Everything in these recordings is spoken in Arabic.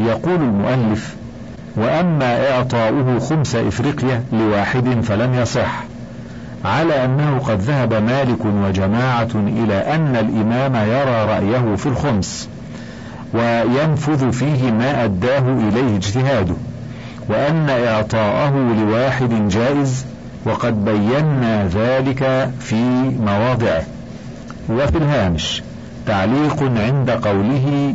يقول المؤلف وأما إعطاؤه خمس إفريقيا لواحد فلم يصح على أنه قد ذهب مالك وجماعة إلى أن الإمام يرى رأيه في الخمس وينفذ فيه ما أداه إليه اجتهاده وأن إعطاءه لواحد جائز وقد بينا ذلك في مواضعه. وفي الهامش تعليق عند قوله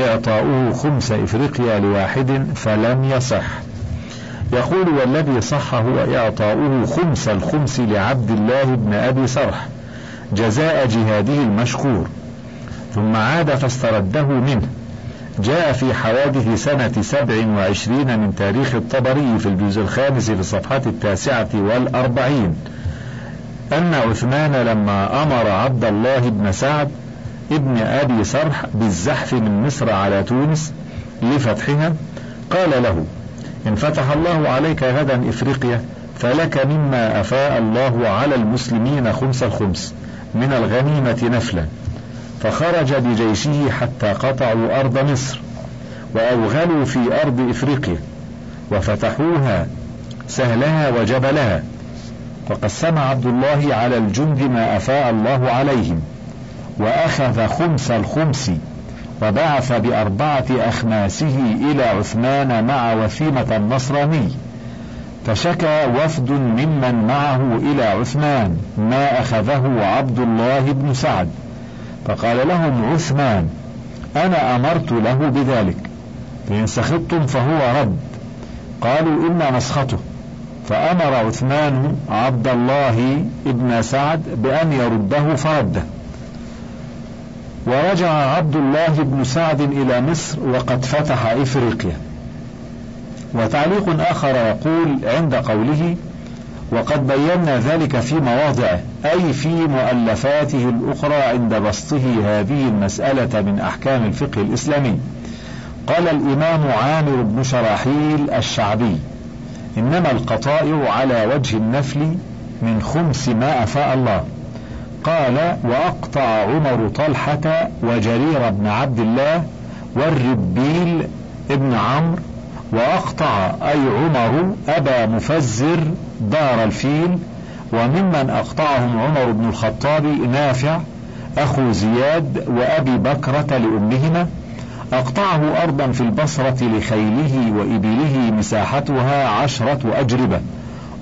إعطاؤه خمس إفريقيا لواحد فلم يصح. يقول والذي صح هو إعطاؤه خمس الخمس لعبد الله بن أبي سرح جزاء جهاده المشكور. ثم عاد فاسترده منه. جاء في حوادث سنة سبع وعشرين من تاريخ الطبري في الجزء الخامس في الصفحة التاسعة والأربعين. أن عثمان لما أمر عبد الله بن سعد ابن أبي سرح بالزحف من مصر على تونس لفتحها قال له إن فتح الله عليك غدا إفريقيا فلك مما أفاء الله على المسلمين خمس الخمس من الغنيمة نفلا. فخرج بجيشه حتى قطعوا أرض مصر وأوغلوا في أرض إفريقيا وفتحوها سهلها وجبلها وقسم عبد الله على الجند ما أفاء الله عليهم. وأخذ خمس الخمس وبعث بأربعة أخماسه إلى عثمان مع وثيمة النصراني فشكى وفد ممن معه إلى عثمان ما أخذه عبد الله بن سعد فقال لهم عثمان أنا أمرت له بذلك فإن سخطتم فهو رد قالوا إنا نسخطه فأمر عثمان عبد الله ابن سعد بأن يرده فرده. ورجع عبد الله بن سعد إلى مصر وقد فتح إفريقيا. وتعليق آخر يقول عند قوله وقد بينا ذلك في مواضعه أي في مؤلفاته الأخرى عند بسطه هذه المسألة من أحكام الفقه الإسلامي. قال الإمام عامر بن شراحيل الشعبي إنما القطائع على وجه النفل من خمس ما أفاء الله. قال وأقطع عمر طلحة وجرير بن عبد الله والربيل ابن عمرو وأقطع أي عمر أبا مفزر دار الفيل وممن أقطعهم عمر بن الخطاب نافع أخو زياد وأبي بكرة لأمهما. أقطعه أرضا في البصرة لخيله وإبله مساحتها عشرة أجربة.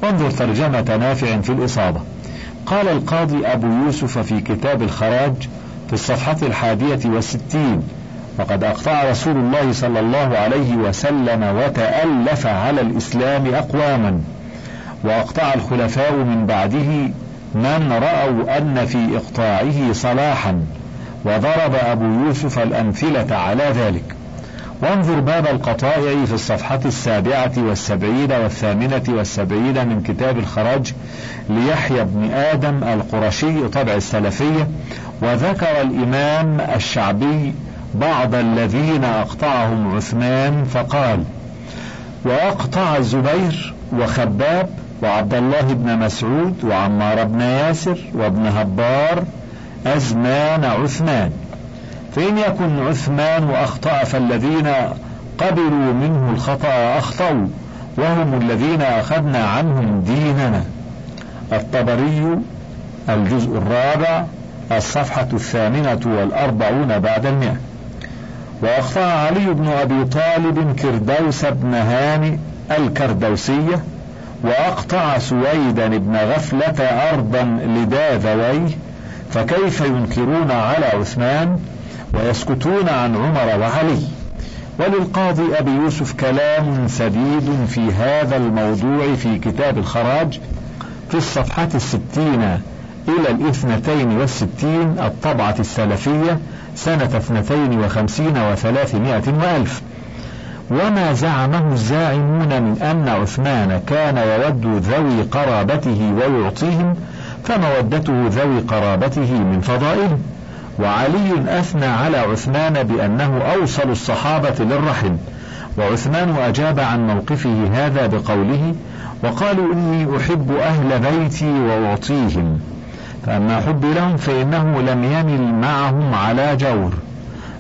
انظر ترجمة نافع في الإصابة. قال القاضي أبو يوسف في كتاب الخراج في الصفحة الحادية والستين وقد أقطع رسول الله صلى الله عليه وسلم وتألف على الإسلام أقواما وأقطع الخلفاء من بعده من رأوا أن في إقطاعه صلاحا وضرب أبو يوسف الأمثلة على ذلك. وانظر باب القطائع في الصفحة السابعة والسبعين والثامنة والسبعين من كتاب الخراج ليحيى بن آدم القرشي طبع السلفية وذكر الإمام الشعبي بعض الذين أقطعهم عثمان فقال وأقطع الزبير وخباب وعبد الله بن مسعود وعمار بن ياسر وابن هبار أزمان عثمان. فإن يكن عثمان أخطأ فالذين قبلوا منه الخطأ أخطأوا وهم الذين أخذنا عنهم ديننا. الطبري الجزء الرابع الصفحة الثامنة والأربعون بعد المئة. وأخطأ علي بن أبي طالب كردوس بن هاني الكردوسية وأقطع سويدا بن غفلة أرضا لداذويه فكيف ينكرون على عثمان؟ ويسكتون عن عمر وعلي. وللقاضي أبي يوسف كلام سديد في هذا الموضوع في كتاب الخراج في الصفحة الستين إلى الاثنتين والستين الطبعة السلفية سنة اثنتين وخمسين وثلاثمائة وألف. وما زعمه الزاعمون من أن عثمان كان يود ذوي قرابته ويعطيهم فمودته ذوي قرابته من فضائله وعلي أثنى على عثمان بأنه أوصل الصحابة للرحم وعثمان أجاب عن موقفه هذا بقوله وقالوا إني أحب أهل بيتي وأعطيهم فأما حبي لهم فإنه لم يمل معهم على جور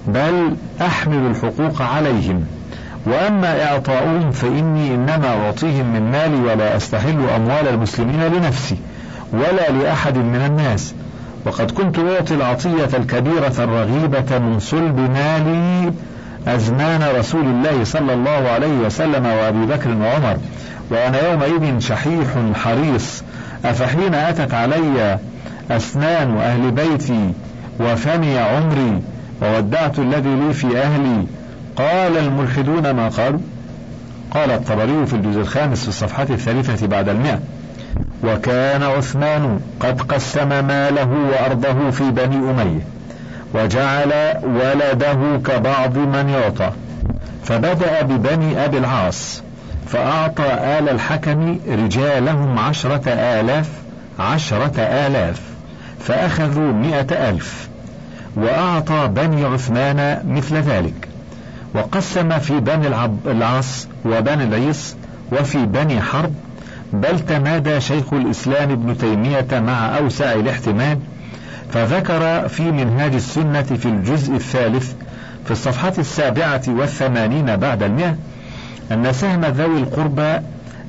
بل أحمل الحقوق عليهم وأما إعطاؤهم فإني إنما أعطيهم من مالي ولا أستحل أموال المسلمين لنفسي ولا لأحد من الناس. وقد كنت أعطي العطية الكبيرة الرغيبة من صلب مالي أزمان رسول الله صلى الله عليه وسلم وأبي بكر وعمر وأنا يومئذ شحيح حريص. أفحين أتت علي أسنان أهل بيتي وفني عمري وودعت الذي لي في أهلي. قال الملحدون ما قالوا؟ قال الطبري في الجزء الخامس في الصفحة الثالثة بعد المئة. وكان عثمان قد قسم ماله وأرضه في بني أمية وجعل ولده كبعض من يعطى. فبدأ ببني أبي العاص فأعطى آل الحكم رجالهم عشرة آلاف عشرة آلاف فأخذوا مئة ألف. وأعطى بني عثمان مثل ذلك. وقسم في بني العاص وبني العيص وفي بني حرب بل تمادى شيخ الإسلام ابن تيمية مع أوسع الاحتمال فذكر في منهاج السنة في الجزء الثالث في الصفحة السابعة والثمانين بعد المئة أن سهم ذوي القربى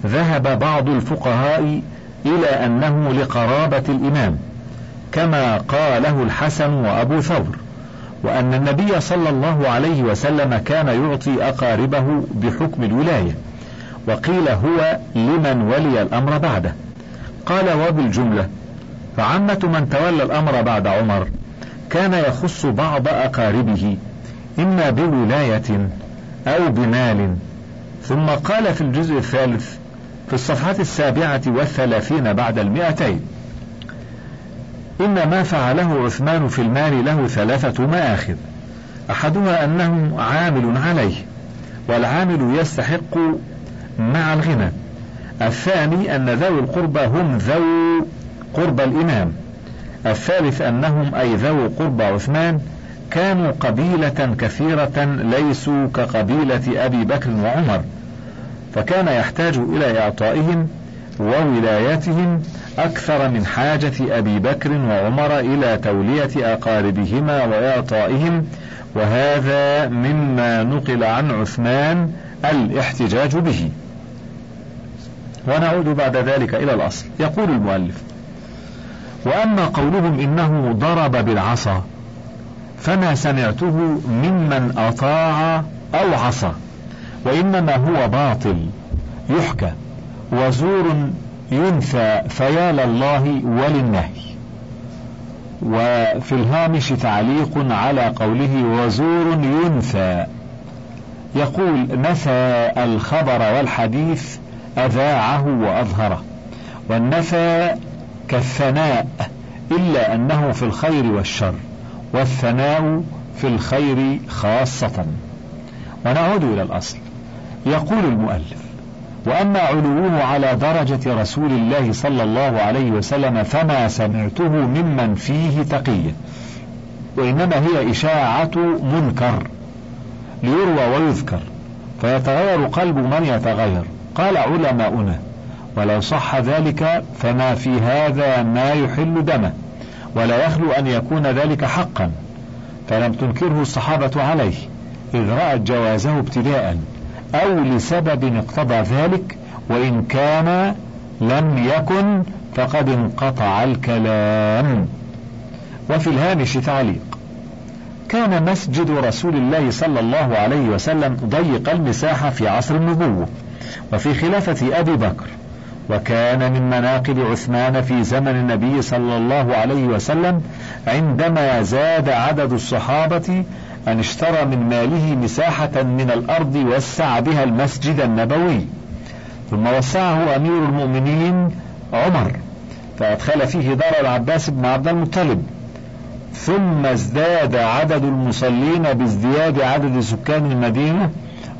ذهب بعض الفقهاء إلى أنه لقرابة الإمام كما قاله الحسن وأبو ثور وأن النبي صلى الله عليه وسلم كان يعطي أقاربه بحكم الولاية. وقيل هو لمن ولي الأمر بعده. قال وبالجملة فعامة من تولى الأمر بعد عمر كان يخص بعض أقاربه إما بولاية أو بمال. ثم قال في الجزء الثالث في الصفحة السابعة والثلاثين بعد المئتين إن ما فعله عثمان في المال له ثلاثة مآخذ أحدها أنه عامل عليه والعامل يستحق مع الغنى. الثاني أن ذوي القربى هم ذو قرب الإمام. الثالث أنهم أي ذو قرب عثمان كانوا قبيلة كثيرة ليسوا كقبيلة أبي بكر وعمر. فكان يحتاج إلى إعطائهم وولايتهم أكثر من حاجة أبي بكر وعمر إلى تولية أقاربهما وإعطائهم وهذا مما نقل عن عثمان الاحتجاج به. ونعود بعد ذلك إلى الأصل. يقول المؤلف وأما قولهم إنه ضرب بالعصا فما سمعته ممن أطاع أو عصى وإنما هو باطل يحكى وزور ينفى فيا لله وللنهي. وفي الهامش تعليق على قوله وزور ينفى يقول نفى الخبر والحديث أذاعه وأظهره. والنفى كالثناء إلا أنه في الخير والشر والثناء في الخير خاصة. ونعود إلى الأصل. يقول المؤلف وأما علوه على درجة رسول الله صلى الله عليه وسلم فما سمعته ممن فيه تقية وإنما هي إشاعة منكر ليروى ويذكر فيتغير قلب من يتغير. قال علماؤنا ولو صح ذلك فما في هذا ما يحل دمه ولا يخلو أن يكون ذلك حقا. فلم تنكره الصحابة عليه إذ رأت جوازه ابتداء أو لسبب اقتضى ذلك وإن كان لم يكن فقد انقطع الكلام. وفي الهامش تعليق كان مسجد رسول الله صلى الله عليه وسلم ضيق المساحة في عصر النبوة. وفي خلافة أبي بكر وكان من مناقب عثمان في زمن النبي صلى الله عليه وسلم عندما زاد عدد الصحابة أن اشترى من ماله مساحة من الأرض وسع بها المسجد النبوي. ثم وسعه أمير المؤمنين عمر فأدخل فيه دار العباس بن عبد المطلب. ثم ازداد عدد المصلين بازدياد عدد سكان المدينة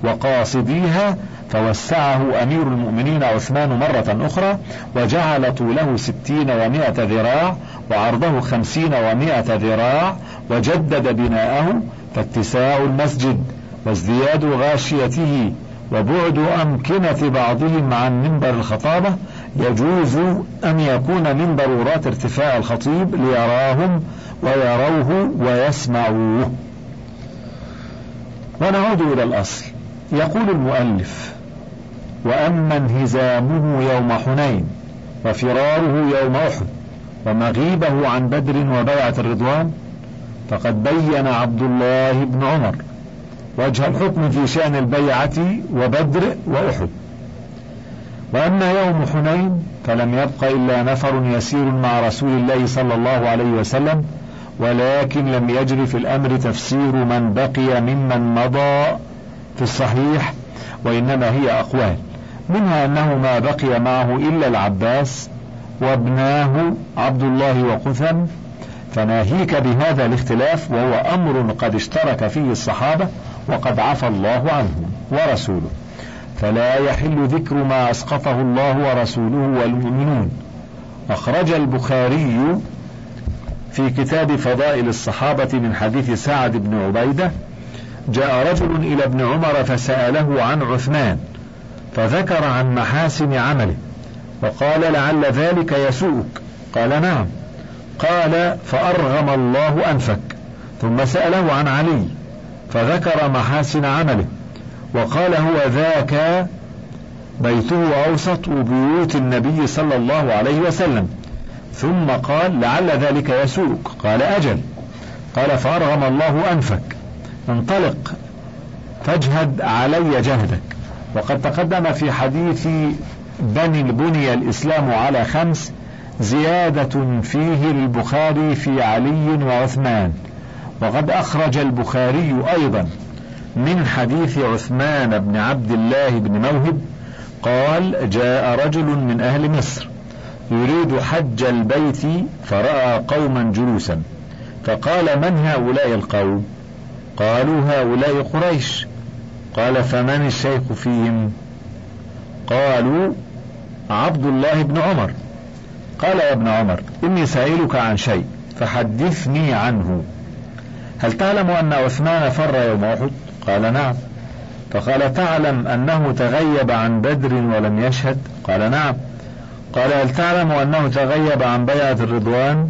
وقاصديها فوسعه أمير المؤمنين عثمان مرة أخرى وجعل طوله ستين ومائة ذراع وعرضه خمسين ومائة ذراع وجدد بناءه فاتساع المسجد وازدياد غاشيته وبعد أمكنة بعضهم عن منبر الخطابة يجوز أن يكون من ضرورات ارتفاع الخطيب ليراهم ويروه ويسمعوه. ونعود إلى الأصل. يقول المؤلف وأما انهزامه يوم حنين وفراره يوم أحد ومغيبه عن بدر وبيعة الرضوان فقد بين عبد الله بن عمر وجه الحكم في شأن البيعة وبدر وأحد. وأما يوم حنين فلم يبق إلا نفر يسير مع رسول الله صلى الله عليه وسلم ولكن لم يجر في الأمر تفسير من بقي ممن مضى في الصحيح وإنما هي أقوال. منها أنه ما بقي معه إلا العباس وابناه عبد الله وقثم فناهيك بهذا الاختلاف وهو أمر قد اشترك فيه الصحابة وقد عفى الله عنهم ورسوله. فلا يحل ذكر ما أسقطه الله ورسوله والمؤمنون. أخرج البخاري في كتاب فضائل الصحابة من حديث سعد بن عبيدة جاء رجل إلى ابن عمر فسأله عن عثمان فذكر عن محاسن عمله وقال لعل ذلك يسوءك. قال نعم. قال فأرغم الله أنفك. ثم سأله عن علي فذكر محاسن عمله وقال هو ذاك بيته أوسط بيوت النبي صلى الله عليه وسلم. ثم قال لعل ذلك يسوءك. قال أجل. قال فأرغم الله أنفك. انطلق فاجهد علي جهدك. وقد تقدم في حديث بني بني الإسلام على خمس زيادة فيه البخاري في علي وعثمان. وقد أخرج البخاري أيضا من حديث عثمان بن عبد الله بن موهب قال جاء رجل من أهل مصر يريد حج البيت فرأى قوما جلوسا فقال من هؤلاء القوم؟ قالوا هؤلاء قريش. قال فمن الشيخ فيهم؟ قالوا عبد الله بن عمر. قال يا ابن عمر إني سائلك عن شيء فحدثني عنه. هل تعلم أن عثمان فر يوم أحد؟ قال نعم. فقال تعلم أنه تغيب عن بدر ولم يشهد؟ قال نعم. قال هل تعلم أنه تغيب عن بيعة الرضوان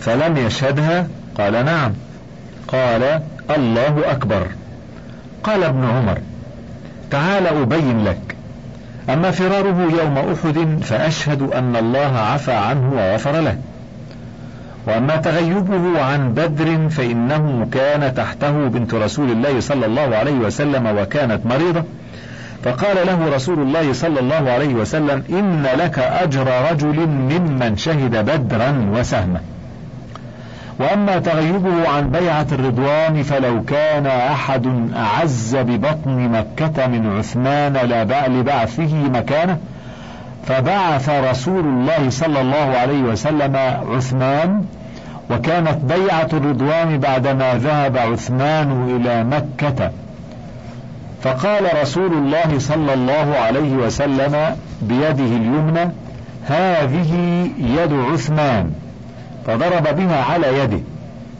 فلم يشهدها؟ قال نعم. قال الله أكبر. قال ابن عمر تعال أبين لك. أما فراره يوم أحد فأشهد أن الله عفى عنه وغفر له. وأما تغيبه عن بدر فإنه كان تحته بنت رسول الله صلى الله عليه وسلم وكانت مريضة. فقال له رسول الله صلى الله عليه وسلم إن لك أجر رجل ممن شهد بدرا وسهما. وأما تغيبه عن بيعة الرضوان فلو كان أحد أعز ببطن مكة من عثمان لبعثه مكانه فبعث رسول الله صلى الله عليه وسلم عثمان وكانت بيعة الرضوان بعدما ذهب عثمان إلى مكة. فقال رسول الله صلى الله عليه وسلم بيده اليمنى هذه يد عثمان. فضرب بها على يده.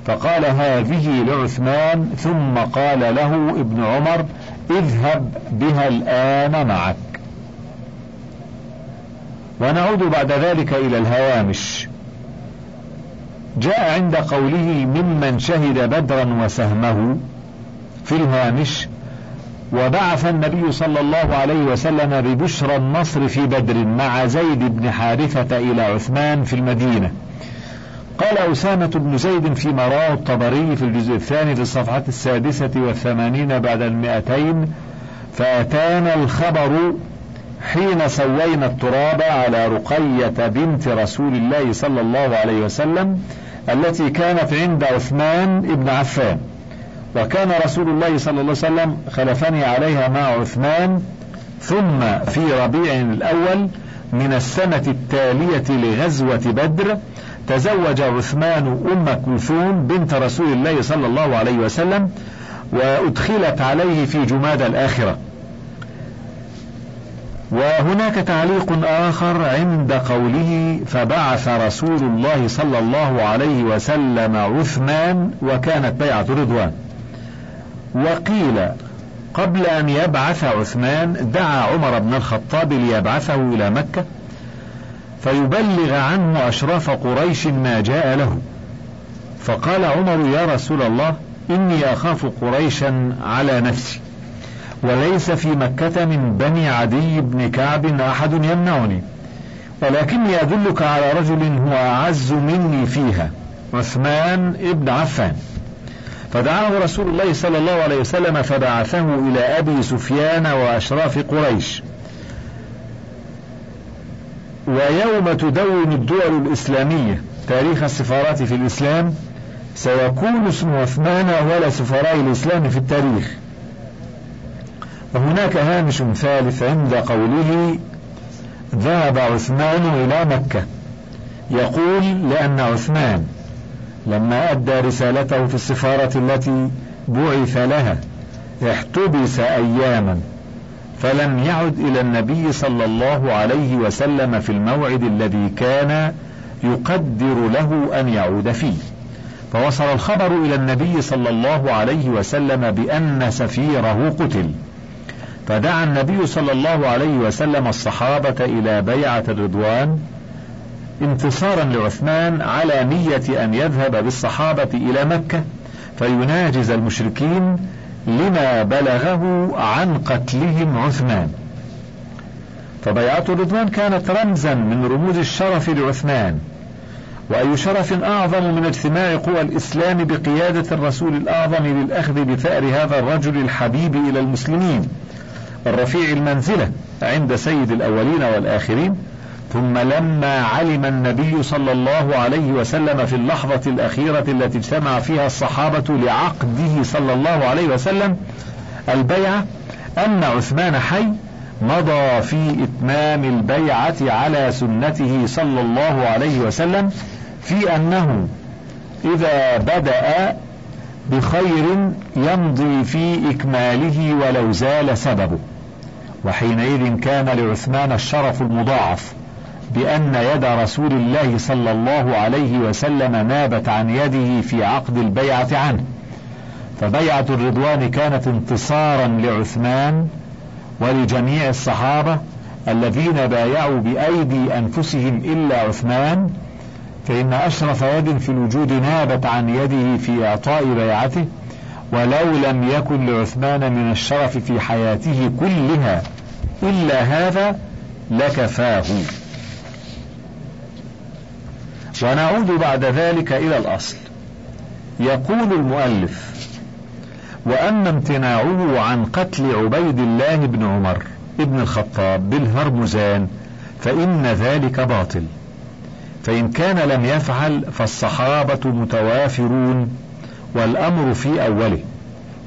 فقال هذه لعثمان ثم قال له ابن عمر اذهب بها الآن معك. ونعود بعد ذلك إلى الهوامش. جاء عند قوله ممن شهد بدرا وسهمه في الهامش وبعث النبي صلى الله عليه وسلم ببشرى النصر في بدر مع زيد بن حارثة إلى عثمان في المدينة. قال أسامة بن زيد في مراه الطبري في الجزء الثاني في الصفحة السادسة والثمانين بعد المئتين فأتانا الخبر حين سوينا التراب على رقية بنت رسول الله صلى الله عليه وسلم التي كانت عند عثمان بن عفان. وكان رسول الله صلى الله عليه وسلم خلفني عليها مع عثمان ثم في ربيع الأول من السنة التالية لغزوة بدر تزوج عثمان أم كلثوم بنت رسول الله صلى الله عليه وسلم وأدخلت عليه في جماد الآخرة. وهناك تعليق آخر عند قوله فبعث رسول الله صلى الله عليه وسلم عثمان وكانت بيعة رضوان. وقيل قبل أن يبعث عثمان دعا عمر بن الخطاب ليبعثه إلى مكة. فيبلغ عنه أشراف قريش ما جاء له فقال عمر يا رسول الله إني أخاف قريشا على نفسي وليس في مكة من بني عدي بن كعب أحد يمنعني ولكني أدلك على رجل هو أعز مني فيها عثمان ابن عفان. فدعاه رسول الله صلى الله عليه وسلم فبعثه إلى أبي سفيان وأشراف قريش. ويوم تدون الدول الإسلامية تاريخ السفارات في الإسلام سيكون اسم عثمان أول سفراء الإسلام في التاريخ. وهناك هامش ثالث عند قوله ذهب عثمان إلى مكة يقول لأن عثمان لما أدى رسالته في السفارة التي بعث لها احتبس أياما فلم يعد إلى النبي صلى الله عليه وسلم في الموعد الذي كان يقدر له أن يعود فيه. فوصل الخبر إلى النبي صلى الله عليه وسلم بأن سفيره قتل. فدعا النبي صلى الله عليه وسلم الصحابة إلى بيعة الرضوان انتصارا لعثمان على نية أن يذهب بالصحابة إلى مكة فيناجز المشركين لما بلغه عن قتلهم عثمان. فبيعة الرضوان كانت رمزا من رموز الشرف لعثمان وأي شرف أعظم من اجتماع قوى الإسلام بقيادة الرسول الأعظم للأخذ بثأر هذا الرجل الحبيب إلى المسلمين الرفيع المنزلة عند سيد الأولين والآخرين ثم لما علم النبي صلى الله عليه وسلم في اللحظة الأخيرة التي اجتمع فيها الصحابة لعقده صلى الله عليه وسلم البيعة أن عثمان حي مضى في إتمام البيعة على سنته صلى الله عليه وسلم في أنه إذا بدأ بخير يمضي في إكماله ولو زال سببه. وحينئذ كان لعثمان الشرف المضاعف. بأن يد رسول الله صلى الله عليه وسلم نابت عن يده في عقد البيعة عنه. فبيعة الرضوان كانت انتصارا لعثمان ولجميع الصحابة الذين بايعوا بأيدي أنفسهم إلا عثمان فإن أشرف يد في الوجود نابت عن يده في إعطاء بيعته ولو لم يكن لعثمان من الشرف في حياته كلها إلا هذا لكفاه. ونعود بعد ذلك إلى الأصل. يقول المؤلف وأما امتناعه عن قتل عبيد الله بن عمر ابن الخطاب بالهرمزان فإن ذلك باطل. فإن كان لم يفعل فالصحابة متوافرون والأمر في أوله.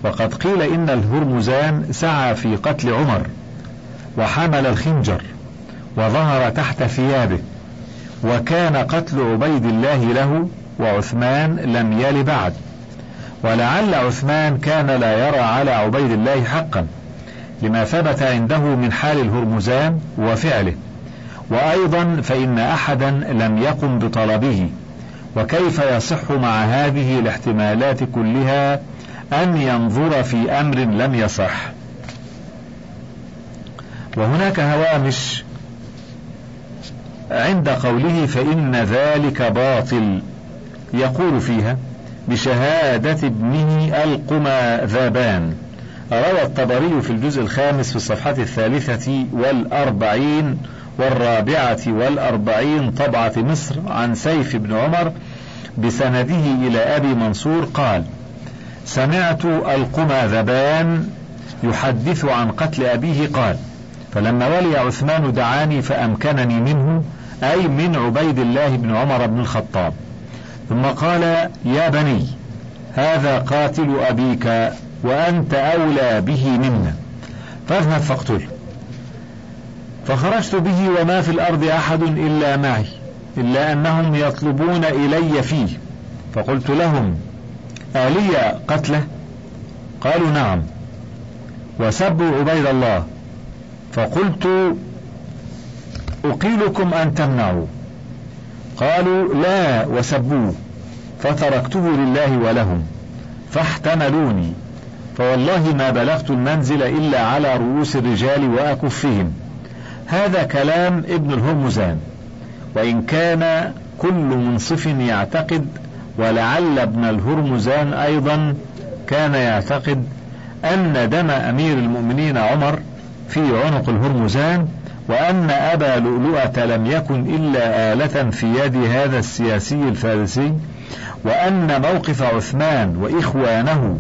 وقد قيل إن الهرمزان سعى في قتل عمر وحمل الخنجر وظهر تحت ثيابه. وكان قتل عبيد الله له وعثمان لم يل بعد. ولعل عثمان كان لا يرى على عبيد الله حقا لما ثبت عنده من حال الهرمزان وفعله. وأيضا فإن أحدا لم يقم بطلبه. وكيف يصح مع هذه الاحتمالات كلها أن ينظر في أمر لم يصح؟ وهناك هوامش عند قوله فإن ذلك باطل يقول فيها بشهادة ابنه ألقما ذابان روى الطبري في الجزء الخامس في الصفحة الثالثة والأربعين والرابعة والأربعين طبعة مصر عن سيف بن عمر بسنده إلى أبي منصور قال سمعت ألقما ذبان يحدث عن قتل أبيه قال فلما ولي عثمان دعاني فأمكنني منه أي من عبيد الله بن عمر بن الخطاب. ثم قال يا بني هذا قاتل أبيك وأنت أولى به منا. فاذهب فاقتله. فخرجت به وما في الأرض أحد إلا معي إلا أنهم يطلبون إلي فيه. فقلت لهم آلي قتله؟ قالوا نعم. وسبوا عبيد الله. فقلت أقيلكم أن تمنعوا. قالوا لا وسبوه فتركته لله ولهم فاحتملوني. فوالله ما بلغت المنزل إلا على رؤوس الرجال وأكفهم. هذا كلام ابن الهرمزان. وإن كان كل منصف يعتقد ولعل ابن الهرمزان أيضا كان يعتقد أن دم أمير المؤمنين عمر في عنق الهرمزان وأن أبا لؤلؤة لم يكن إلا آلة في يد هذا السياسي الفارسي وأن موقف عثمان وإخوانه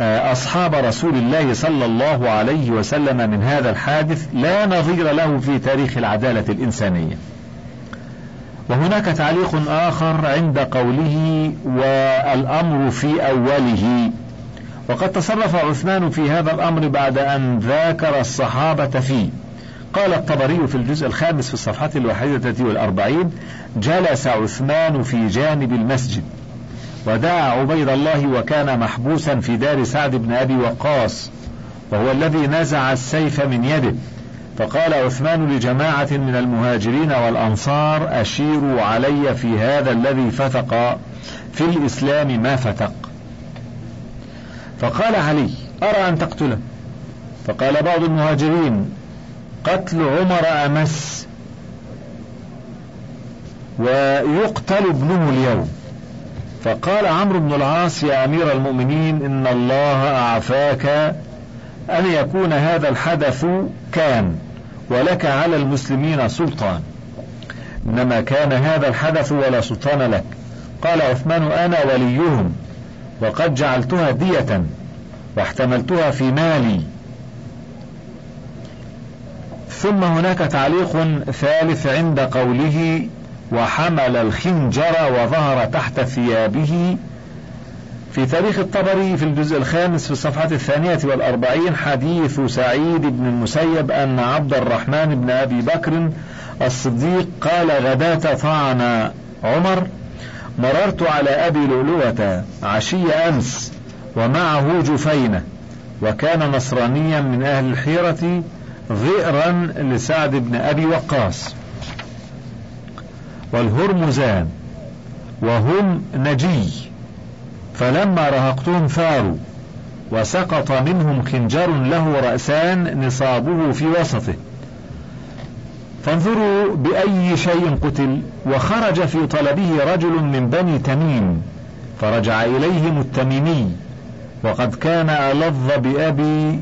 آه، أصحاب رسول الله صلى الله عليه وسلم من هذا الحادث لا نظير له في تاريخ العدالة الإنسانية. وهناك تعليق آخر عند قوله والأمر في أوله وقد تصرف عثمان في هذا الأمر بعد أن ذاكر الصحابة فيه قال الطبري في الجزء الخامس في الصفحة الواحدة والأربعين جلس عثمان في جانب المسجد ودعا عبيد الله وكان محبوسا في دار سعد بن أبي وقاص وهو الذي نزع السيف من يده. فقال عثمان لجماعة من المهاجرين والأنصار أشيروا علي في هذا الذي فتق في الإسلام ما فتق. فقال علي أرى أن تقتله؟ فقال بعض المهاجرين قتل عمر أمس ويقتل ابنه اليوم. فقال عمرو بن العاص يا أمير المؤمنين إن الله أعفاك أن يكون هذا الحدث كان ولك على المسلمين سلطان. إنما كان هذا الحدث ولا سلطان لك. قال عثمان أنا وليهم وقد جعلتها دية واحتملتها في مالي. ثم هناك تعليق ثالث عند قوله وحمل الخنجر وظهر تحت ثيابه. في تاريخ الطبري في الجزء الخامس في الصفحة الثانية والأربعين حديث سعيد بن المسيب أن عبد الرحمن بن أبي بكر الصديق قال غداة طعن عمر مررت على أبي لؤلؤة عشي أمس ومعه جفينة وكان نصرانيا من أهل الحيرة ظئرا لسعد بن أبي وقاص. والهرمزان وهم نجي فلما رهقتهم ثاروا وسقط منهم خنجر له رأسان نصابه في وسطه. فانظروا بأي شيء قتل وخرج في طلبه رجل من بني تميم فرجع إليهم التميمي وقد كان ألظ بأبي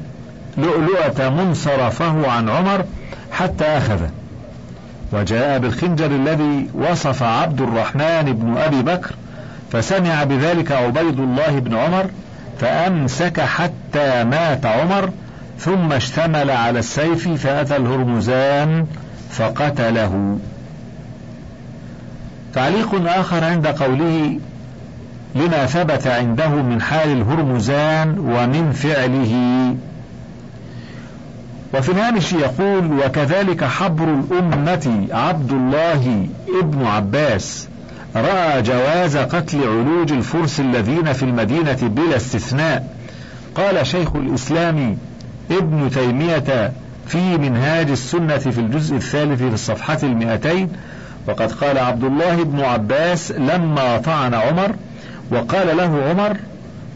لؤلؤة منصرفه عن عمر حتى أخذه. وجاء بالخنجر الذي وصف عبد الرحمن بن أبي بكر فسمع بذلك عبيد الله بن عمر فأمسك حتى مات عمر ثم اشتمل على السيف فأتى الهرمزان فقتله. تعليق آخر عند قوله لما ثبت عنده من حال الهرمزان ومن فعله. وفي الهامش يقول وكذلك حبر الأمة عبد الله ابن عباس رأى جواز قتل علوج الفرس الذين في المدينة بلا استثناء. قال شيخ الإسلام ابن تيمية في منهاج السنة في الجزء الثالث في الصفحة المئتين وقد قال عبد الله بن عباس لما طعن عمر وقال له عمر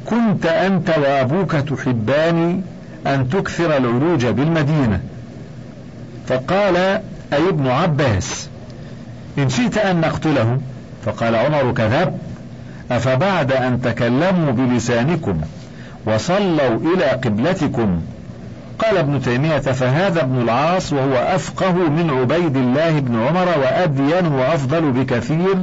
كنت أنت وأبوك تحبان أن تكثر العروج بالمدينة. فقال أي ابن عباس إن شئت أن نقتله فقال عمر كذب أفبعد أن تكلموا بلسانكم وصلوا إلى قبلتكم؟ قال ابن تيمية فهذا ابن العاص وهو أفقه من عبيد الله بن عمر وأدين وأفضل بكثير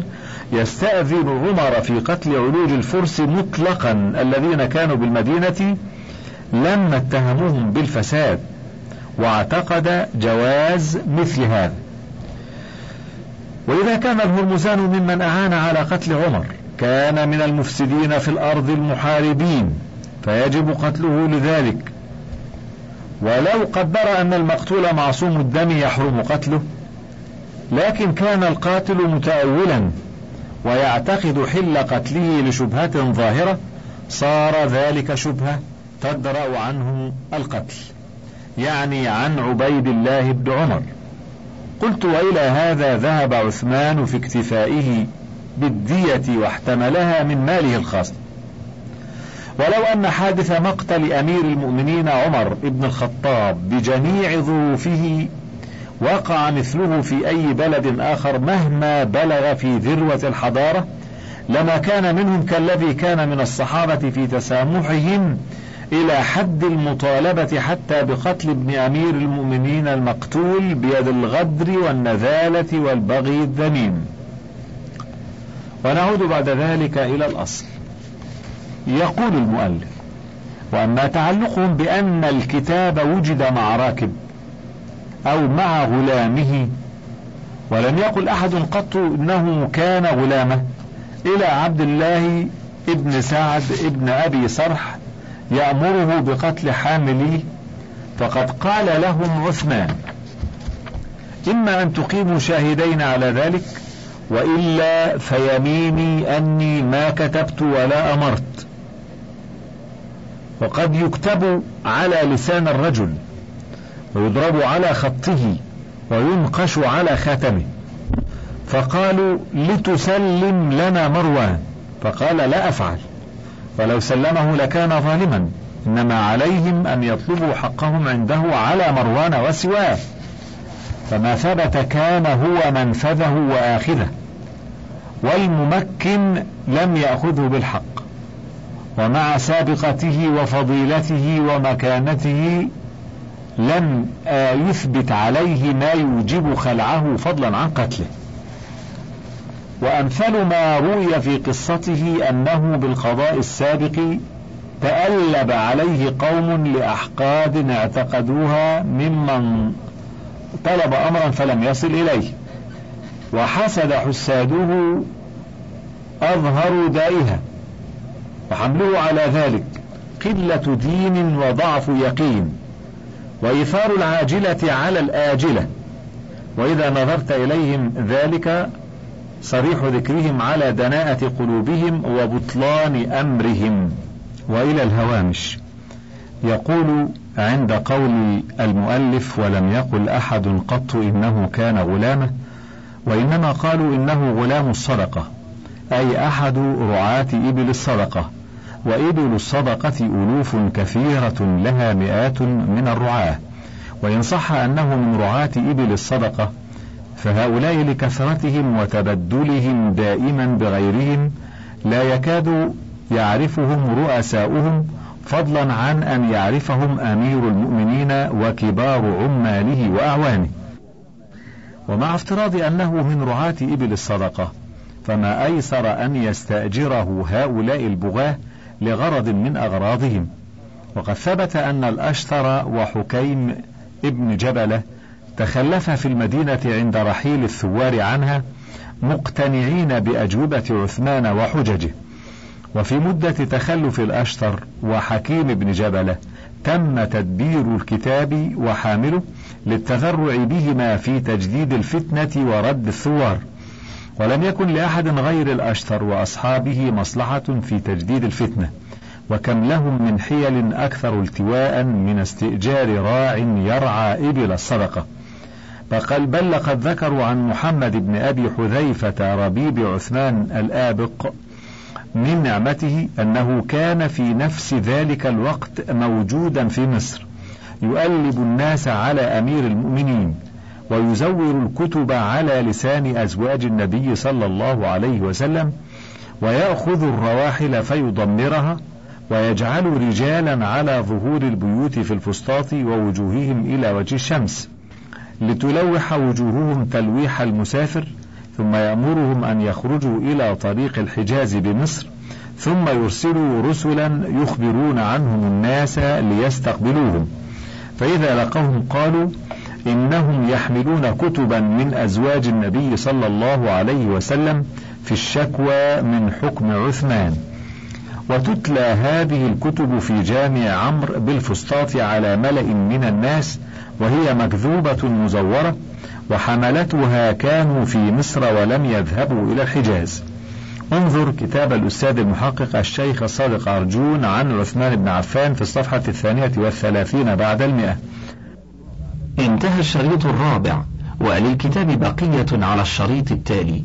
يستأذن عمر في قتل علوج الفرس مطلقا الذين كانوا بالمدينة لما اتهموهم بالفساد واعتقد جواز مثل هذا. وإذا كان الهرمزان ممن أعان على قتل عمر كان من المفسدين في الأرض المحاربين فيجب قتله لذلك. ولو قدر أن المقتول معصوم الدم يحرم قتله لكن كان القاتل متأولا ويعتقد حل قتله لشبهة ظاهرة صار ذلك شبهة تدرأ عنه القتل يعني عن عبيد الله بن عمر. قلت وإلى هذا ذهب عثمان في اكتفائه بالدية واحتملها من ماله الخاص. ولو أن حادث مقتل أمير المؤمنين عمر بن الخطاب بجميع ظروفه وقع مثله في أي بلد آخر مهما بلغ في ذروة الحضارة لما كان منهم كالذي كان من الصحابة في تسامحهم إلى حد المطالبة حتى بقتل ابن أمير المؤمنين المقتول بيد الغدر والنذالة والبغي الذميم. ونعود بعد ذلك إلى الأصل. يقول المؤلف وأما تعلقهم بأن الكتاب وجد مع راكب أو مع غلامه ولم يقل أحد قط إنه كان غلامه إلى عبد الله ابن سعد ابن أبي صرح يأمره بقتل حامليه فقد قال لهم عثمان إما أن تقيموا شاهدين على ذلك وإلا فيميني أني ما كتبت ولا أمرت. وقد يكتب على لسان الرجل ويضرب على خطه وينقش على خاتمه. فقالوا لتسلم لنا مروان. فقال لا أفعل. ولو سلمه لكان ظالما. إنما عليهم أن يطلبوا حقهم عنده على مروان وسواه. فما ثبت كان هو منفذه وآخذه. والممكن لم يأخذه بالحق. ومع سابقته وفضيلته ومكانته لم يثبت عليه ما يوجب خلعه فضلا عن قتله. وأمثل ما روي في قصته أنه بالقضاء السابق تألب عليه قوم لأحقاد اعتقدوها ممن طلب أمرا فلم يصل إليه. وحسد حساده أظهروا دائها. وحمله على ذلك قلة دين وضعف يقين. وإيثار العاجلة على الآجلة. وإذا نظرت إليهم ذلك صريح ذكرهم على دناءة قلوبهم وبطلان أمرهم. وإلى الهوامش. يقول عند قول المؤلف ولم يقل أحد قط إنه كان غلامه. وإنما قالوا إنه غلام الصدقة أي أحد رعاة إبل الصدقة. وإبل الصدقة ألوف كثيرة لها مئات من الرعاة. وإن صح أنه من رعاة إبل الصدقة فهؤلاء لكثرتهم وتبدلهم دائما بغيرهم لا يكاد يعرفهم رؤساؤهم فضلا عن أن يعرفهم أمير المؤمنين وكبار عماله وأعوانه. ومع افتراض أنه من رعاة إبل الصدقة فما أيسر أن يستأجره هؤلاء البغاة لغرض من أغراضهم. وقد ثبت أن الأشتر وحكيم ابن جبلة تخلف في المدينة عند رحيل الثوار عنها مقتنعين بأجوبة عثمان وحججه. وفي مدة تخلف الأشتر وحكيم بن جبلة تم تدبير الكتاب وحامله للتذرع بهما في تجديد الفتنة ورد الثوار. ولم يكن لأحد غير الأشتر وأصحابه مصلحة في تجديد الفتنة وكم لهم من حيل أكثر التواء من استئجار راع يرعى إبل الصدقة. فقال بل لقد ذكروا عن محمد بن أبي حذيفة ربيب عثمان الآبق من نعمته أنه كان في نفس ذلك الوقت موجودا في مصر يؤلب الناس على أمير المؤمنين ويزور الكتب على لسان أزواج النبي صلى الله عليه وسلم ويأخذ الرواحل فيضمرها ويجعل رجالا على ظهور البيوت في الفسطاط ووجوههم إلى وجه الشمس. لتلوح وجوههم تلويح المسافر ثم يأمرهم أن يخرجوا إلى طريق الحجاز بمصر ثم يرسلوا رسلا يخبرون عنهم الناس ليستقبلوهم. فإذا لقوهم قالوا إنهم يحملون كتبا من أزواج النبي صلى الله عليه وسلم في الشكوى من حكم عثمان. وتتلى هذه الكتب في جامع عمرو بالفسطاط على ملأ من الناس وهي مكذوبة مزورة وحملتها كانوا في مصر ولم يذهبوا إلى الحجاز. انظر كتاب الأستاذ المحقق الشيخ الصادق أرجون عن عثمان بن عفان في الصفحة الثانية والثلاثين بعد المئة. انتهى الشريط الرابع وللكتاب بقية على الشريط التالي.